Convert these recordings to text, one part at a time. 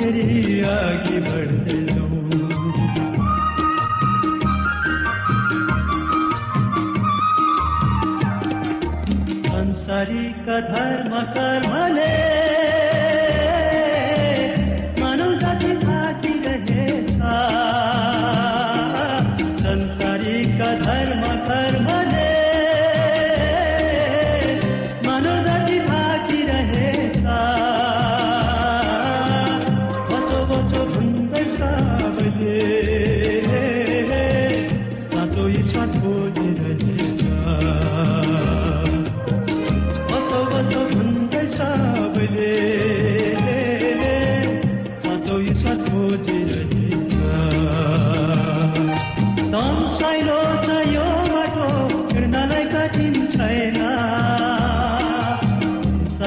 मेरी आगे बढ़ते संसारी का धर्म कर्म ले।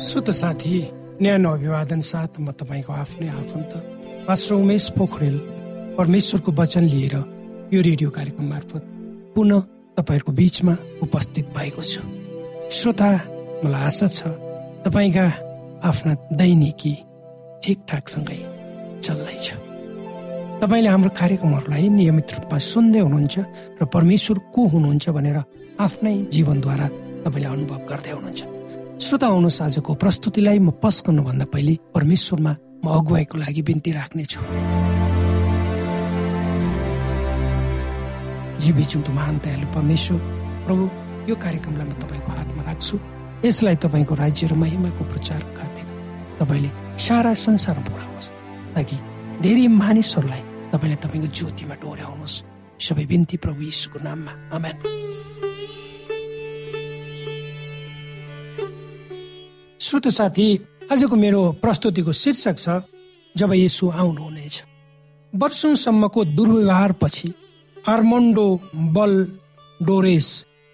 श्रोत साथी न्यानो अभिवादन साथ म तपाईँको आफ्नै आफन्त पास्टर उमेश पोखरेल परमेश्वरको वचन लिएर यो रेडियो कार्यक्रम मार्फत पुनः तपाईँहरूको बिचमा उपस्थित भएको छु। श्रोता मलाई आशा छ तपाईँका आफ्ना दैनिकी ठिकठाकसँगै चल्दैछ। तपाईँले हाम्रो कार्यक्रमहरूलाई नियमित रूपमा सुन्दै हुनुहुन्छ र परमेश्वर को हुनुहुन्छ भनेर आफ्नै जीवनद्वारा तपाईँले अनुभव गर्दै हुनुहुन्छ। श्रोता आउनुहोस् आजको प्रस्तुतिलाई म पस गर्नुभन्दा पहिले परमेश्वरमा म अगुवाईको लागि बिन्ती राख्नेछु। परमेश्वर प्रभु यो कार्यक्रमलाई म तपाईँको हातमा राख्छु। यसलाई तपाईँको राज्य र महिमाको प्रचार खातिर तपाईँले सारा संसारमा पुऱ्याउनुहोस्। ताकि धेरै मानिसहरूलाई तपाईँले तपाईँको ज्योतिमा डोर्याउनुहोस्। सबै बिन्ती प्रभु यीशुको नाममा। आमेन। श्रोत साथी आजको मेरो प्रस्तुतिको शीर्षक छ जब यसु आउनुहुनेछ। वर्षौसम्मको दुर्व्यवहार पछि आर्मन्डो बल डोरेस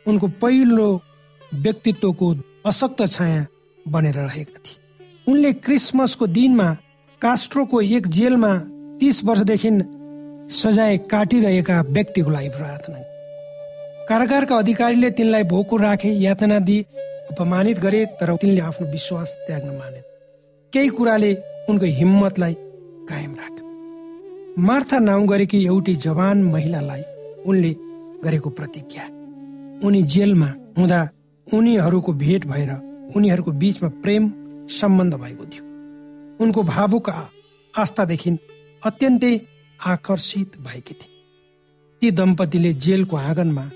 उनको पहिलो व्यक्तित्वको अशक्त छाया बनेर रहेका थिए। उनले क्रिसमसको दिनमा कास्ट्रोको एक जेलमा तीस वर्षदेखि सजाय काटिरहेका व्यक्तिको लागि प्रार्थना कारागारका अधिकारीले तिनलाई भोको राखे यातना दिए अपमानित गरे तर तिनले आफ्नो विश्वास त्याग्न माने। केही कुराले उनको हिम्मतलाई कायम राख्यो मार्था नाउँ गरेकी एउटी जवान महिलालाई उनले गरेको प्रतिज्ञा। उनी जेलमा हुँदा उनीहरूको भेट भएर उनीहरूको बीचमा प्रेम सम्बन्ध भएको थियो। उनको भावुक आस्थादेखि अत्यन्तै आकर्षित भएकी थिए। ती दम्पतिले जेलको आँगनमा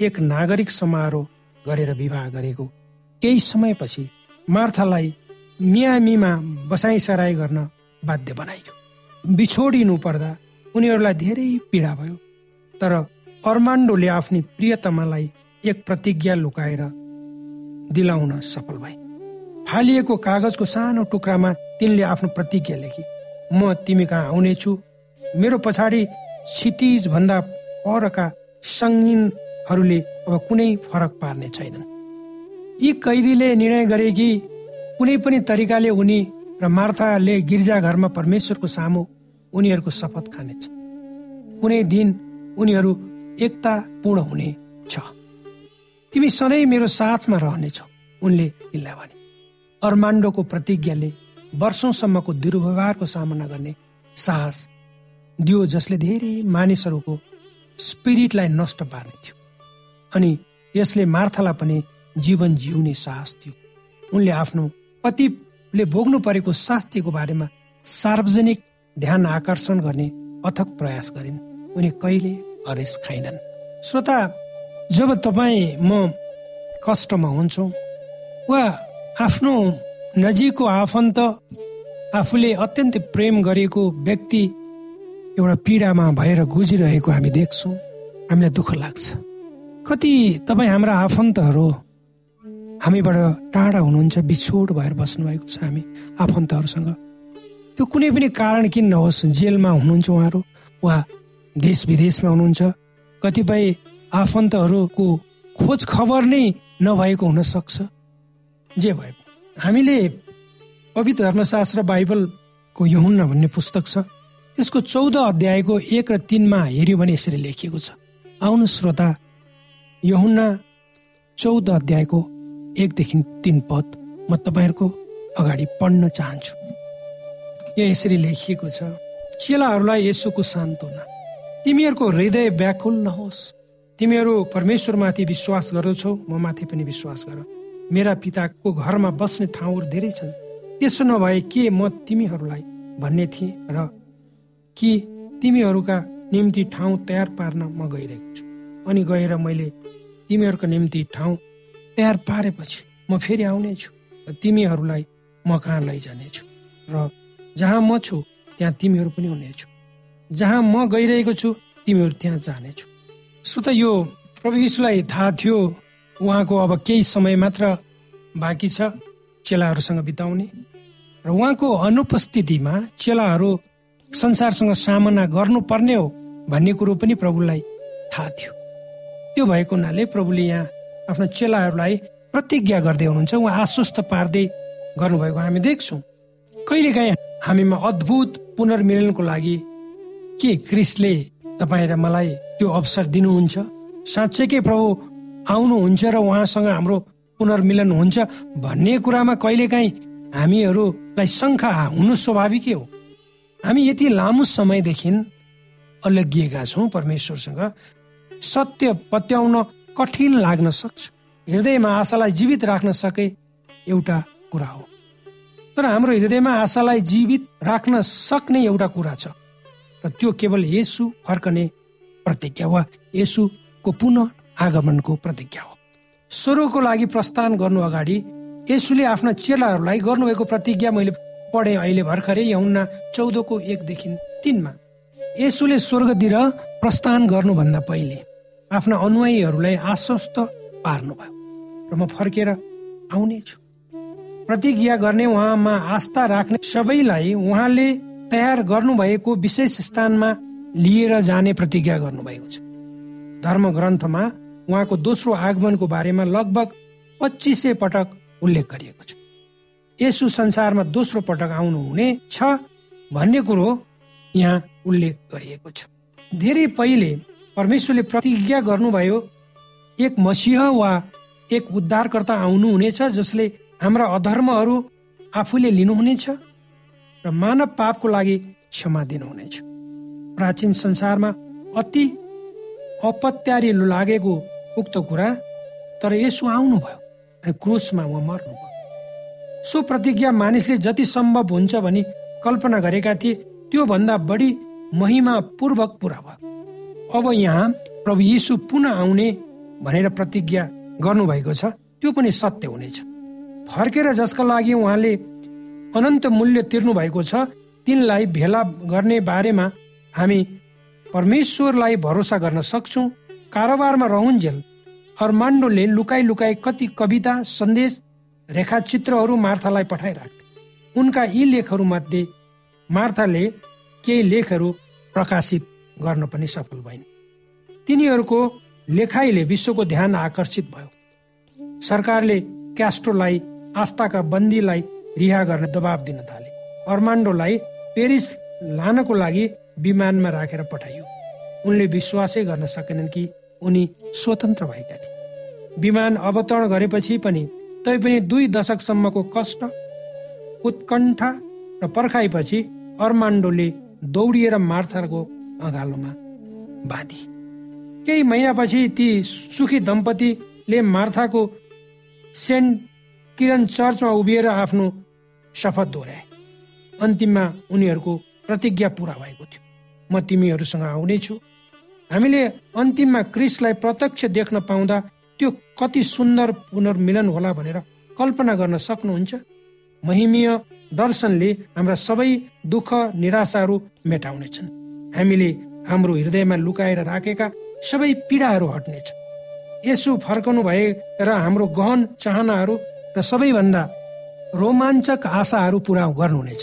एक नागरिक समारोह गरेर विवाह गरेको केही समयपछि मार्थालाई मियामीमा बसाइसराई गर्न बाध्य बनाइयो। बिछोडिनु पर्दा उनीहरूलाई धेरै पीडा भयो। तर अर्मान्डोले आफ्नी प्रियतमालाई एक प्रतिज्ञा लुकाएर दिलाउन सफल भए। फालिएको कागजको सानो टुक्रामा तिनले आफ्नो प्रतिज्ञा लेखे म तिमी कहाँ आउनेछु? मेरो पछाडि क्षितिज भन्दा परका सङ्गीनहरूले अब कुनै फरक पार्ने छैनन्। यी कैदीले निर्णय गरे कि कुनै पनि तरिकाले उनी र मार्थाले गिर्जाघरमा परमेश्वरको सामु उनीहरूको शपथ खानेछ। कुनै दिन उनीहरू एकता पूर्ण हुने छ। तिमी सधैँ मेरो साथमा रहनेछौ उनले तिनलाई भने। अर्मान्डोको प्रतिज्ञाले वर्षौसम्मको दुर्व्यवहारको सामना गर्ने साहस दियो जसले धेरै मानिसहरूको स्पिरिटलाई नष्ट पार्ने थियो। अनि यसले मार्थालाई पनि जीवन जिउने साहस थियो। उनले आफ्नो पतिले भोग्नु परेको शास्तिको बारेमा सार्वजनिक ध्यान आकर्षण गर्ने अथक प्रयास गरिन्। उनी कहिले हरेस खाइनन्। श्रोता जब तपाईँ म कष्टमा हुन्छौँ वा आफ्नो नजिकको आफन्त आफूले अत्यन्त प्रेम गरेको व्यक्ति एउटा पीडामा भएर गुजिरहेको हामी देख्छौँ हामीलाई दुःख लाग्छ। कति तपाईँ हाम्रा आफन्तहरू हामीबाट टाढा हुनुहुन्छ बिछोड भएर बस्नुभएको छ हामी आफन्तहरूसँग। त्यो कुनै पनि कारण किन नहोस् जेलमा हुनुहुन्छ उहाँहरू वा देश विदेशमा हुनुहुन्छ। कतिपय आफन्तहरूको खोज खबर नै नभएको हुनसक्छ जे भए हामीले पवित्र धर्मशास्त्र बाइबलको यहुन्ना भन्ने पुस्तक छ त्यसको चौध अध्यायको एक र तिनमा हेऱ्यो भने यसरी लेखिएको छ। आउनु श्रोता यहुन्ना चौध अध्यायको एकदेखि तिन पद म तपाईँहरूको अगाडि पढ्न चाहन्छु। यहाँ यसरी लेखिएको छ चेलाहरूलाई यसोको सान्त्वना। तिमीहरूको हृदय व्याकुल नहोस्। तिमीहरू परमेश्वरमाथि विश्वास गर्दछौ म माथि पनि विश्वास गर। मेरा पिताको घरमा बस्ने ठाउँहरू धेरै छन्। त्यसो नभए के म तिमीहरूलाई भन्ने थिएँ र कि तिमीहरूका निम्ति ठाउँ तयार पार्न म गइरहेको छु। अनि गएर मैले तिमीहरूको निम्ति ठाउँ तयार पारेपछि म फेरि आउनेछु तिमीहरूलाई म कहाँ लैजानेछु र जहाँ म छु त्यहाँ तिमीहरू पनि हुनेछु जहाँ म गइरहेको छु तिमीहरू त्यहाँ जानेछु सो त यो प्रभु यीशुलाई थाहा थियो उहाँको अब केही समय मात्र बाँकी छ चेलाहरूसँग बिताउने र उहाँको अनुपस्थितिमा चेलाहरू संसारसँग सामना गर्नुपर्ने हो भन्ने कुरो पनि प्रभुलाई थाहा थियो। त्यो भएको हुनाले प्रभुले यहाँ आफ्नो चेलाहरूलाई प्रतिज्ञा गर्दै हुनुहुन्छ। उहाँ आश्वस्त पार्दै गर्नुभएको हामी देख्छौँ। कहिलेकाहीँ हामीमा अद्भुत पुनर्मिलनको लागि के क्रिसले तपाईँ र मलाई त्यो अवसर दिनुहुन्छ? साँच्चैकै प्रभु आउनुहुन्छ र उहाँसँग हाम्रो पुनर्मिलन हुन्छ भन्ने कुरामा कहिलेकाहीँ हामीहरूलाई शङ्का हुनु स्वाभाविकै हो। हामी यति लामो समयदेखि अलगिएका छौँ परमेश्वरसँग। सत्य पत्याउन कठिन लाग्न सक्छ। हृदयमा आशालाई जीवित राख्न सके एउटा कुरा हो। तर हाम्रो हृदयमा आशालाई जीवित राख्न सक्ने एउटा कुरा छ। र त्यो केवल यसु फर्कने प्रतिज्ञा वा यसुको पुनः आगमनको प्रतिज्ञा हो। स्वर्गको लागि प्रस्थान गर्नु अगाडि यसुले आफ्ना चेलाहरूलाई गर्नुभएको प्रतिज्ञा मैले पढेँ अहिले भर्खरै यहुन्ना चौधको एकदेखि तिनमा। यसुले स्वर्गतिर प्रस्थान गर्नुभन्दा पहिले आफ्ना अनुयायीहरूलाई आश्वस्त पार्नुभयो र म फर्केर आउनेछु प्रतिज्ञा गर्ने उहाँमा आस्था राख्ने सबैलाई उहाँले तयार गर्नुभएको विशेष स्थानमा लिएर जाने प्रतिज्ञा गर्नुभएको छ। धर्म ग्रन्थमा उहाँको दोस्रो आगमनको बारेमा लगभग पच्चिस सय पटक उल्लेख गरिएको छ। यसु संसारमा दोस्रो पटक आउनुहुने छ भन्ने कुरो यहाँ उल्लेख गरिएको छ। धेरै पहिले परमेश्वरले प्रतिज्ञा गर्नुभयो एक मसिह वा एक उद्धारकर्ता आउनुहुनेछ जसले हाम्रा अधर्महरू आफूले लिनुहुनेछ र मानव पापको लागि क्षमा दिनुहुनेछ। प्राचीन संसारमा अति अपत्यारिलो लागेको उक्त कुरा तर यसो आउनुभयो अनि क्रुसमा उहाँ मर्नुभयो। सो प्रतिज्ञा मानिसले जति सम्भव हुन्छ भनी कल्पना गरेका थिए त्यो भन्दा बढी महिमा पूर्वक पुरा भयो। अब यहाँ प्रभु यीशु पुनः आउने भनेर प्रतिज्ञा गर्नुभएको छ त्यो पनि सत्य हुनेछ। फर्केर जसका लागि उहाँले अनन्त मूल्य तिर्नु भएको छ तिनलाई भेला गर्ने बारेमा हामी परमेश्वरलाई भरोसा गर्न सक्छौँ। कारोबारमा रहन्जेल अर्मान्डोले लुकाई लुकाई कति कविता सन्देश रेखाचित्रहरू मार्थालाई पठाइराख्थे उनका यी लेखहरू मध्ये मार्थाले केही लेखहरू प्रकाशित गर्न पनि सफल भइन्। तिनीहरूको लेखाइले विश्वको ध्यान आकर्षित भयो। सरकारले क्यास्ट्रोलाई आस्थाका बन्दीलाई रिहा गर्न दबाब दिन थाले। अर्मान्डोलाई पेरिस लानको लागि विमानमा राखेर पठाइयो। उनले विश्वासै गर्न सकेनन् कि उनी स्वतन्त्र भएका थिए। विमान अवतरण गरेपछि पनि तैपनि दुई दशकसम्मको कष्ट उत्कण्ठा र पर्खाइपछि अर्मान्डोले दौडिएर मार्थाको अँगालोमा। बाँधी केही महिनापछि ती सुखी दम्पतिले मार्थाको सेन्ट किरण चर्चमा उभिएर आफ्नो शपथ दोहोऱ्याए। अन्तिममा उनीहरूको प्रतिज्ञा पुरा भएको थियो। म तिमीहरूसँग आउनेछु हामीले अन्तिममा क्रिसलाई प्रत्यक्ष देख्न पाउँदा त्यो कति सुन्दर पुनर्मिलन होला भनेर कल्पना गर्न सक्नुहुन्छ? महिमीय दर्शनले हाम्रा सबै दुःख निराशाहरू मेटाउनेछन्। हामीले हाम्रो हृदयमा लुकाएर राखेका सबै पीडाहरू हट्नेछ। यसो फर्कनु भए र हाम्रो गहन चाहनाहरू र सबैभन्दा रोमाञ्चक आशाहरू पुरा गर्नुहुनेछ।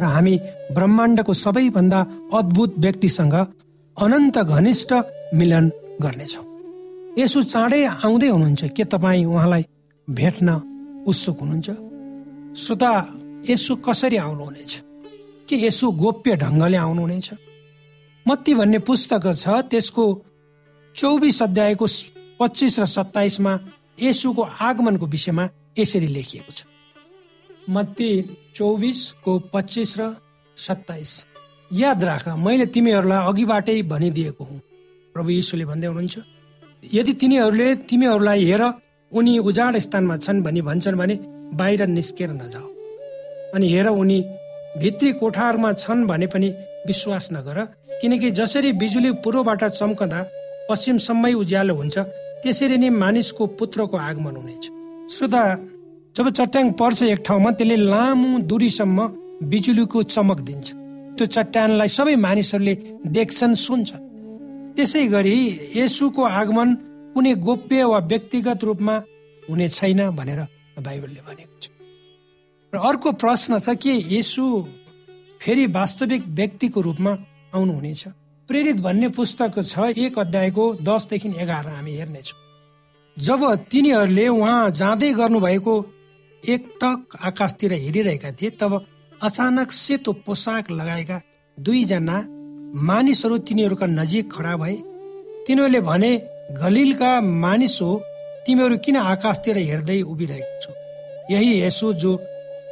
र हामी ब्रह्माण्डको सबैभन्दा अद्भुत व्यक्तिसँग अनन्त घनिष्ठ मिलन गर्नेछौँ। यसो चाँडै आउँदै हुनुहुन्छ के तपाईँ उहाँलाई भेट्न उत्सुक हुनुहुन्छ? श्रोता यसो कसरी आउनुहुनेछ? के यसो गोप्य ढङ्गले आउनुहुनेछ? मत्ती भन्ने पुस्तक छ त्यसको चौबिस अध्यायको पच्चिस र सत्ताइसमा यसुको आगमनको विषयमा यसरी लेखिएको छ। मत्ती चौबिसको पच्चिस र सत्ताइस। याद राख मैले तिमीहरूलाई अघिबाटै भनिदिएको हुँ। प्रभु यीशुले भन्दै हुनुहुन्छ यदि तिनीहरूले तिमीहरूलाई हेर उनी उजाड स्थानमा छन् भनी भन्छन् भने बाहिर निस्केर नजाऊ। अनि हेर उनी भित्री कोठाहरूमा छन् भने पनि विश्वास नगर किनकि जसरी बिजुली पूर्वबाट चम्कँदा पश्चिमसम्मै उज्यालो हुन्छ त्यसरी नै मानिसको पुत्रको आगमन हुनेछ। श्रोता जब चट्याङ पर्छ एक ठाउँमा त्यसले लामो दूरीसम्म बिजुलीको चमक दिन्छ। त्यो चट्यानलाई सबै मानिसहरूले देख्छन् सुन्छन्। त्यसै गरी यसुको आगमन कुनै गोप्य वा व्यक्तिगत रूपमा हुने छैन भनेर बाइबलले भनेको छ। र अर्को प्रश्न छ के यसु फेरि वास्तविक व्यक्तिको रूपमा आउनुहुनेछ। प्रेरित भन्ने पुस्तक छ एक अध्यायको दसदेखि एघार हामी हेर्नेछौँ। जब तिनीहरूले उहाँ जाँदै गर्नुभएको एक टक आकाशतिर हेरिरहेका थिए तब अचानक सेतो पोसाक लगाएका दुईजना मानिसहरू तिनीहरूका नजिक खडा भए। तिनीहरूले भने गलिलका मानिस हो तिमीहरू किन आकाशतिर हेर्दै उभिरहेको छौ? यही यसो जो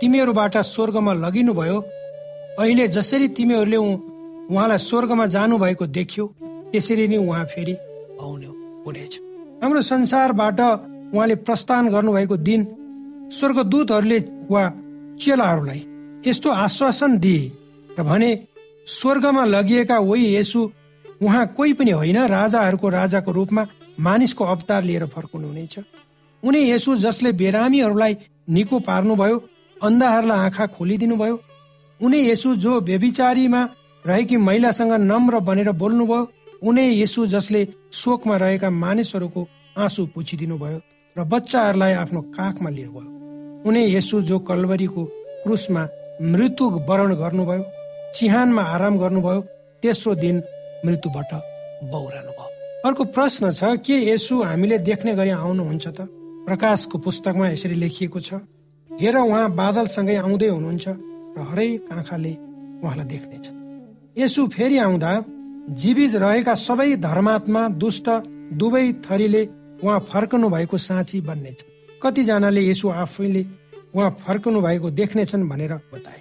तिमीहरूबाट स्वर्गमा लगिनुभयो अहिले जसरी तिमीहरूले उहाँलाई स्वर्गमा जानुभएको देख्यो त्यसरी नै उहाँ फेरि आउनु हुनेछ। हाम्रो संसारबाट उहाँले प्रस्थान गर्नुभएको दिन स्वर्गदूतहरूले वा चेलाहरूलाई यस्तो आश्वासन दिए र भने स्वर्गमा लगिएका वही यसु उहाँ कोही पनि होइन राजाहरूको राजाको रूपमा मानिसको अवतार लिएर फर्कनु हुनेछ उनी यसु जसले बेरामीहरूलाई निको पार्नुभयो अन्धाहरूलाई आँखा खोलिदिनु भयो उनी यसु जो व्यभिचारीमा रहेकी महिलासँग नम्र बनेर बोल्नुभयो उनी यसु जसले शोकमा रहेका मानिसहरूको आँसु पुछिदिनु भयो र बच्चाहरूलाई आफ्नो काखमा लिनुभयो। उनी यसु जो कलवरीको क्रुसमा मृत्यु वरण गर्नुभयो चिहानमा आराम गर्नुभयो तेस्रो दिन मृत्युबाट बौरानु भयो अर्को प्रश्न छ के यसु हामीले देख्ने गरी आउनुहुन्छ त? प्रकाशको पुस्तकमा यसरी लेखिएको छ हेर उहाँ बादलसँगै आउँदै हुनुहुन्छ। र हरेक आँखाले उहाँलाई देख्नेछ। यसु फेरि आउँदा जीवित रहेका सबै धर्मात्मा दुष्ट दुवै थरीले उहाँ फर्कनु भएको साँची बन्नेछ। कतिजनाले यसो आफैले उहाँ फर्कनु भएको देख्नेछन् भनेर बताए।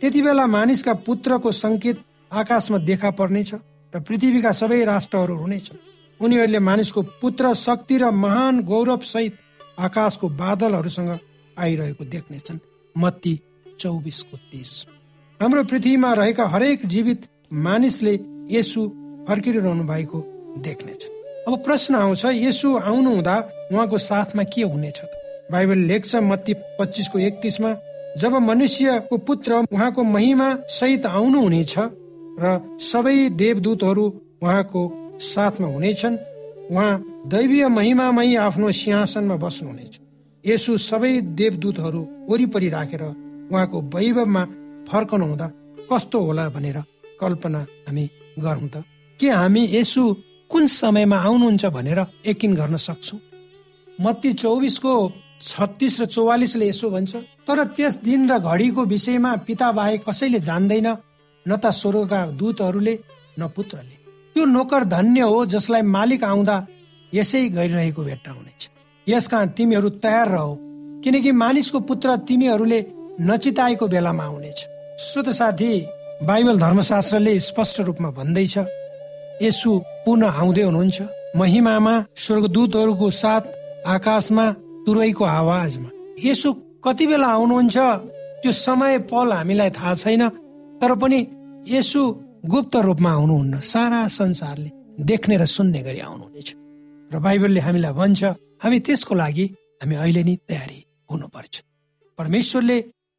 त्यति बेला मानिसका पुत्रको संकेत आकाशमा देखा पर्नेछ र पृथ्वीका सबै राष्ट्रहरू हुनेछन्। उनीहरूले मानिसको पुत्र शक्ति र महान गौरव सहित आकाशको बादलहरूसँग आइरहेको देख्नेछन्। मत्ती चौबिसको तिस हाम्रो पृथ्वीमा रहेका हरेक जीवित मानिसले यसु फर्किरहनु भएको देख्नेछन्। अब प्रश्न आउँछ यसो आउनु हुँदा उहाँको साथमा के हुनेछ? बाइबल लेख्छ मत्ती पच्चिसको एकतिसमा जब मनुष्यको पुत्र उहाँको महिमा सहित आउनु हुनेछ र सबै देवदूतहरू उहाँको साथमा हुनेछन् उहाँ दैवीय महिमामै आफ्नो सिंहासनमा बस्नुहुनेछ। यसो सबै देवदूतहरू वरिपरि राखेर उहाँको वैभवमा फर्कनु हुँदा कस्तो होला भनेर कल्पना हामी गरौँ त। के हामी यसो कुन समयमा आउनुहुन्छ भनेर यकिन गर्न सक्छौ? मत्ती चौबिसको छत्तिस र चौवालिसले यसो भन्छ तर त्यस दिन र घडीको विषयमा पिता बाहेक कसैले जान्दैन न त स्वर्गका दूतहरूले न पुत्रले। त्यो नोकर धन्य हो जसलाई मालिक आउँदा यसै गरिरहेको भेट्टा हुनेछ। यसकारण तिमीहरू तयार रह। किनकि मानिसको पुत्र तिमीहरूले नचिताएको बेलामा आउनेछ। श्रोत साथी बाइबल धर्मशास्त्रले स्पष्ट रूपमा भन्दैछ यसु पुनः आउँदै हुनुहुन्छ। महिमामा स्वर्गदूतहरूको साथ आकाशमा तुरैको आवाजमा। यसो कति बेला आउनुहुन्छ? त्यो समय पल हामीलाई थाहा छैन तर पनि यसो गुप्त रूपमा आउनुहुन्न। सारा संसारले देख्ने र सुन्ने गरी आउनुहुनेछ। र बाइबलले हामीलाई भन्छ हामी त्यसको लागि हामी अहिले नै तयारी हुनुपर्छ। परमेश्वरले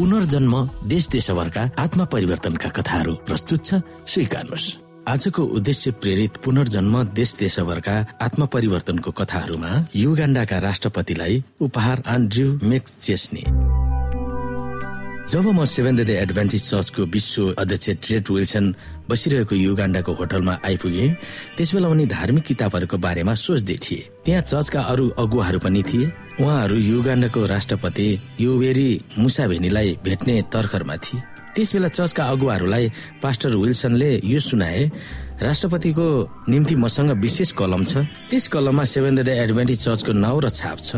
पुनर्जन्म देश देशभरका आत्मा परिवर्तनका कथाहरू प्रस्तुत छ। स्वीकार्नुहोस्। आजको उद्देश्य प्रेरित पुनर्जन्म देश देशभरका आत्मा परिवर्तनको कथाहरूमा युगाण्डाका राष्ट्रपतिलाई उपहार आन्ड्रु मेक्स चेस्ने जब म सेभेन डे एडभान्टेज चर्चको विश्व अध्यक्ष ट्रेड विल्सन बसिरहेको युगाण्डाको होटलमा आइपुगे त्यसबेला उनी धार्मिक किताबहरूको बारेमा सोच्दै थिए। त्यहाँ चर्चका अरू अगुवाहरू पनि थिए। उहाँहरू युगाण्डाको राष्ट्रपति युवेरी मुसाभेनीलाई भेट्ने तर्खरमा थिए। त्यसबेला चर्चका अगुवाहरूलाई पास्टर विल्सनले यो सुनाए राष्ट्रपतिको निम्ति मसँग विशेष कलम छ। त्यस कलममा सेभेन डे एडभान्टेज चर्चको नाउँ र छाप छ।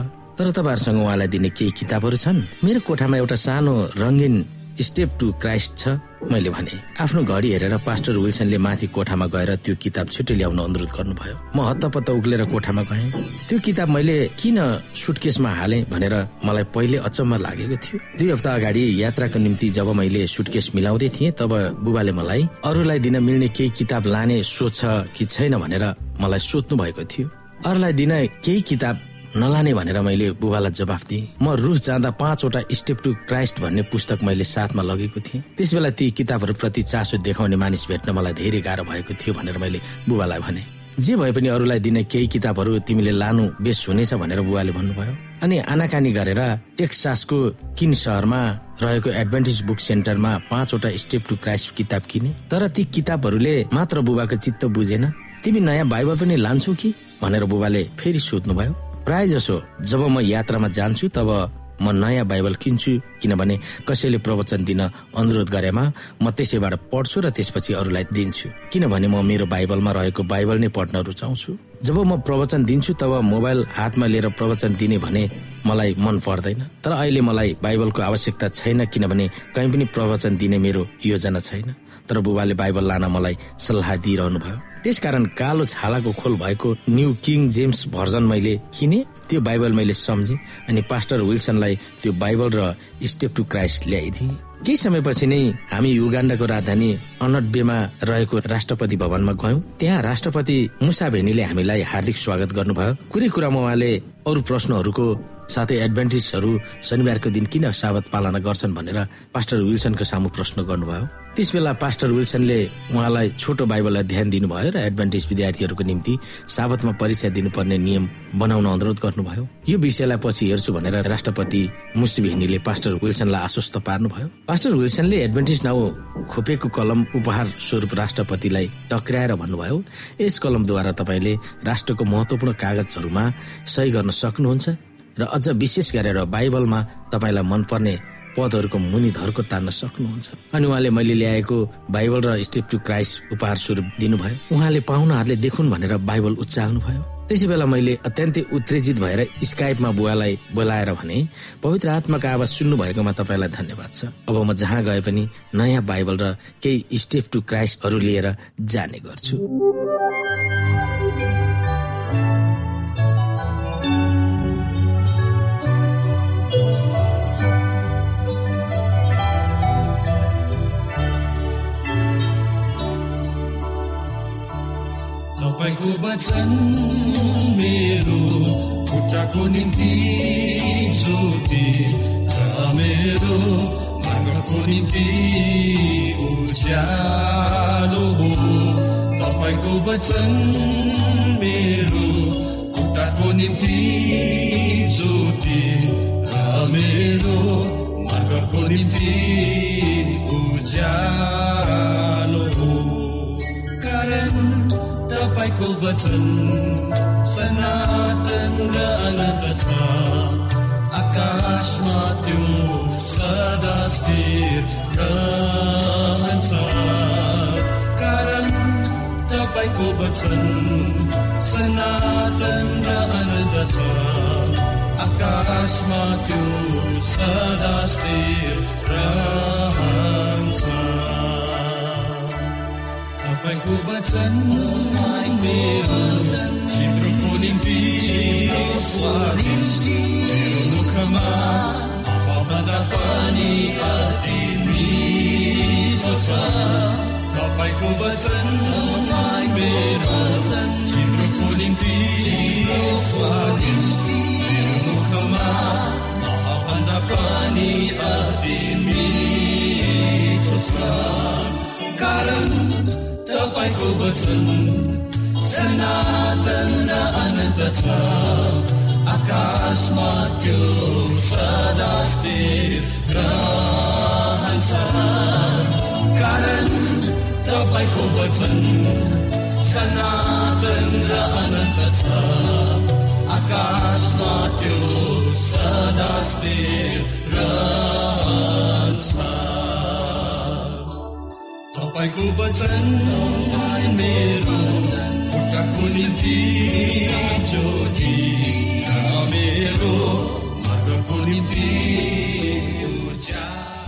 तर तपाईँहरूसँग उहाँलाई दिने केही किताबहरू छन्? मेरो कोठामा एउटा सानो रङ्गीन स्टेप टु क्राइस्ट छ मैले भने। आफ्नो घडी हेरेर पास्टर विल्सनले माथि कोठामा गएर त्यो किताब छिट्टै ल्याउन अनुरोध गर्नुभयो। म हत्तपत्त उक्लेर कोठामा गएँ। त्यो किताब मैले किन सुटकेसमा हाले भनेर मलाई पहिले अचम्म लागेको थियो। दुई हप्ता अगाडि यात्राको निम्ति जब मैले सुटकेस मिलाउँदै थिएँ तब बुबाले मलाई अरूलाई दिन मिल्ने केही किताब लाने सोच छ कि छैन? भनेर मलाई सोध्नु भएको थियो। अरूलाई दिन केही किताब नलाने भनेर मैले बुबालाई जवाफ दिएँ। म रुस जाँदा पाँचवटा स्टेप टु क्राइस्ट भन्ने पुस्तक मैले साथमा लगेको थिएँ। त्यस बेला ती किताबहरूप्रति चासो देखाउने मानिस भेट्न मलाई धेरै गाह्रो भएको थियो भनेर मैले बुबालाई भने। जे भए पनि अरूलाई दिने केही किताबहरू तिमीले लानु बेस हुनेछ भनेर बुबाले भन्नुभयो। अनि आनाकानी गरेर टेक्सासको किन सहरमा रहेको एडभान्टेज बुक सेन्टरमा पाँचवटा स्टेप टु क्राइस्ट किताब किने। तर ती किताबहरूले मात्र बुबाको चित्त बुझेन। तिमी नयाँ बाइबल पनि लान्छौ कि? भनेर बुबाले फेरि सोध्नुभयो। प्राय जसो जब म यात्रामा जान्छु तब म नयाँ बाइबल किन्छु किनभने कसैले प्रवचन दिन अनुरोध गरेमा म त्यसैबाट पढ्छु र त्यसपछि अरूलाई दिन्छु। किनभने म मेरो बाइबलमा रहेको बाइबल नै पढ्न रुचाउँछु जब म प्रवचन दिन्छु तब मोबाइल हातमा लिएर प्रवचन दिने भने मलाई मन पर्दैन। तर अहिले मलाई बाइबलको आवश्यकता छैन किनभने कहीँ पनि प्रवचन दिने मेरो योजना छैन। तर बुबाले बाइबल लान मलाई सल्लाह दिइरहनु भयो त्यसकारण कालो छालाको खोल भएको न्यू किङ जेम्स भर्जन मैले किने त्यो बाइबल मैले सम्झेँ अनि पास्टर विल्सनलाई त्यो बाइबल र स्टेप टु क्राइस्ट ल्याइदिएँ। केही समयपछि नै हामी युगाण्डाको राजधानी अनटबेमा रहेको राष्ट्रपति भवनमा गयौं। त्यहाँ राष्ट्रपति मुसा भेनीले हामीलाई हार्दिक स्वागत गर्नुभयो। कुरै कुरामा उहाँले अरू प्रश्नहरूको साथै एडभान्टेजहरू शनिबारको दिन किन साबत पालना गर्छन् भनेर पास्टर विल्सनको सामु प्रश्न गर्नुभयो। त्यस बेला पास्टर विल्सनले उहाँलाई छोटो बाइबल अध्ययन दिनुभयो र एडभान्टेज विद्यार्थीहरूको निम्ति साबतमा परीक्षा दिनुपर्ने नियम बनाउन अनुरोध गर्नुभयो। यो विषयलाई पछि हेर्छु भनेर राष्ट्रपति मुसिभेनीले पास्टर विल्सनलाई आश्वस्त पार्नुभयो। पास्टर विल्सनले एडभान्टेज नाउ खोपेको कलम उपहार स्वरूप राष्ट्रपतिलाई टक्राएर भन्नुभयो। यस कलमद्वारा तपाईँले राष्ट्रको महत्वपूर्ण कागजहरूमा सही गर्न सक्नुहुन्छ? र अझ विशेष गरेर बाइबलमा तपाईँलाई मनपर्ने पदहरूको मुनि धर्को तान्न सक्नुहुन्छ। अनि उहाँले मैले ल्याएको बाइबल र स्टेप टु क्राइस्ट उपहार स्वरूप दिनुभयो। उहाँले पाहुनाहरूले देखुन् भनेर बाइबल उचाल्नु भयो। त्यसै बेला मैले अत्यन्तै उत्तेजित भएर स्काइपमा बुवालाई बोलाएर भने पवित्र आत्माको आवाज सुन्नु भएकोमा तपाईँलाई धन्यवाद छ अब म जहाँ गए पनि नयाँ बाइबल र केही स्टेप टु क्राइस्टहरू लिएर जाने गर्छु। खुट्टाको निम्ति ज्योति मेरो मार्गको निम्ति उज्यालो हो। तपाईँको वचन मेरो खुट्टाको निम्ति ज्योति र मेरो मार्गको निम्ति उज्यालो हो। कारण तपाईँको वचन መዓፅን ስናተን ደኣንበታ ኣካስማትዩ ሰዳስቲር ረሃንሳ ኣባይኩበፅን ማይሚበፅን ጅብርኩሊንፒስዋሪንዲ ሩከማ ኣፋባዳባኒ ኣዲሚቶሳ तपाईँको वचन सनातन र अनन्त छ आकाशमा त्यो सदा स्थिर रहन्छ तपाईँको वचन मेरो चित्रको निम्ति स्वादिष्ट मेरो मुखमा भन्दा पनि अति मिठो छ तपाईँको वचन मेरो चित्रको निम्ति स्वादिष्ट मेरो मुखमा भन्दा पनि अति मिठो छ कारण तपाईँको वचन सनातन र अनन्त छ आकाशमा त्यो सदा स्थिर तपाईँको वचन सनातन र छ आकाशमा त्यो सदा स्थिर वचन मेरो खुट्टाको निम्ति ज्योति मेरो।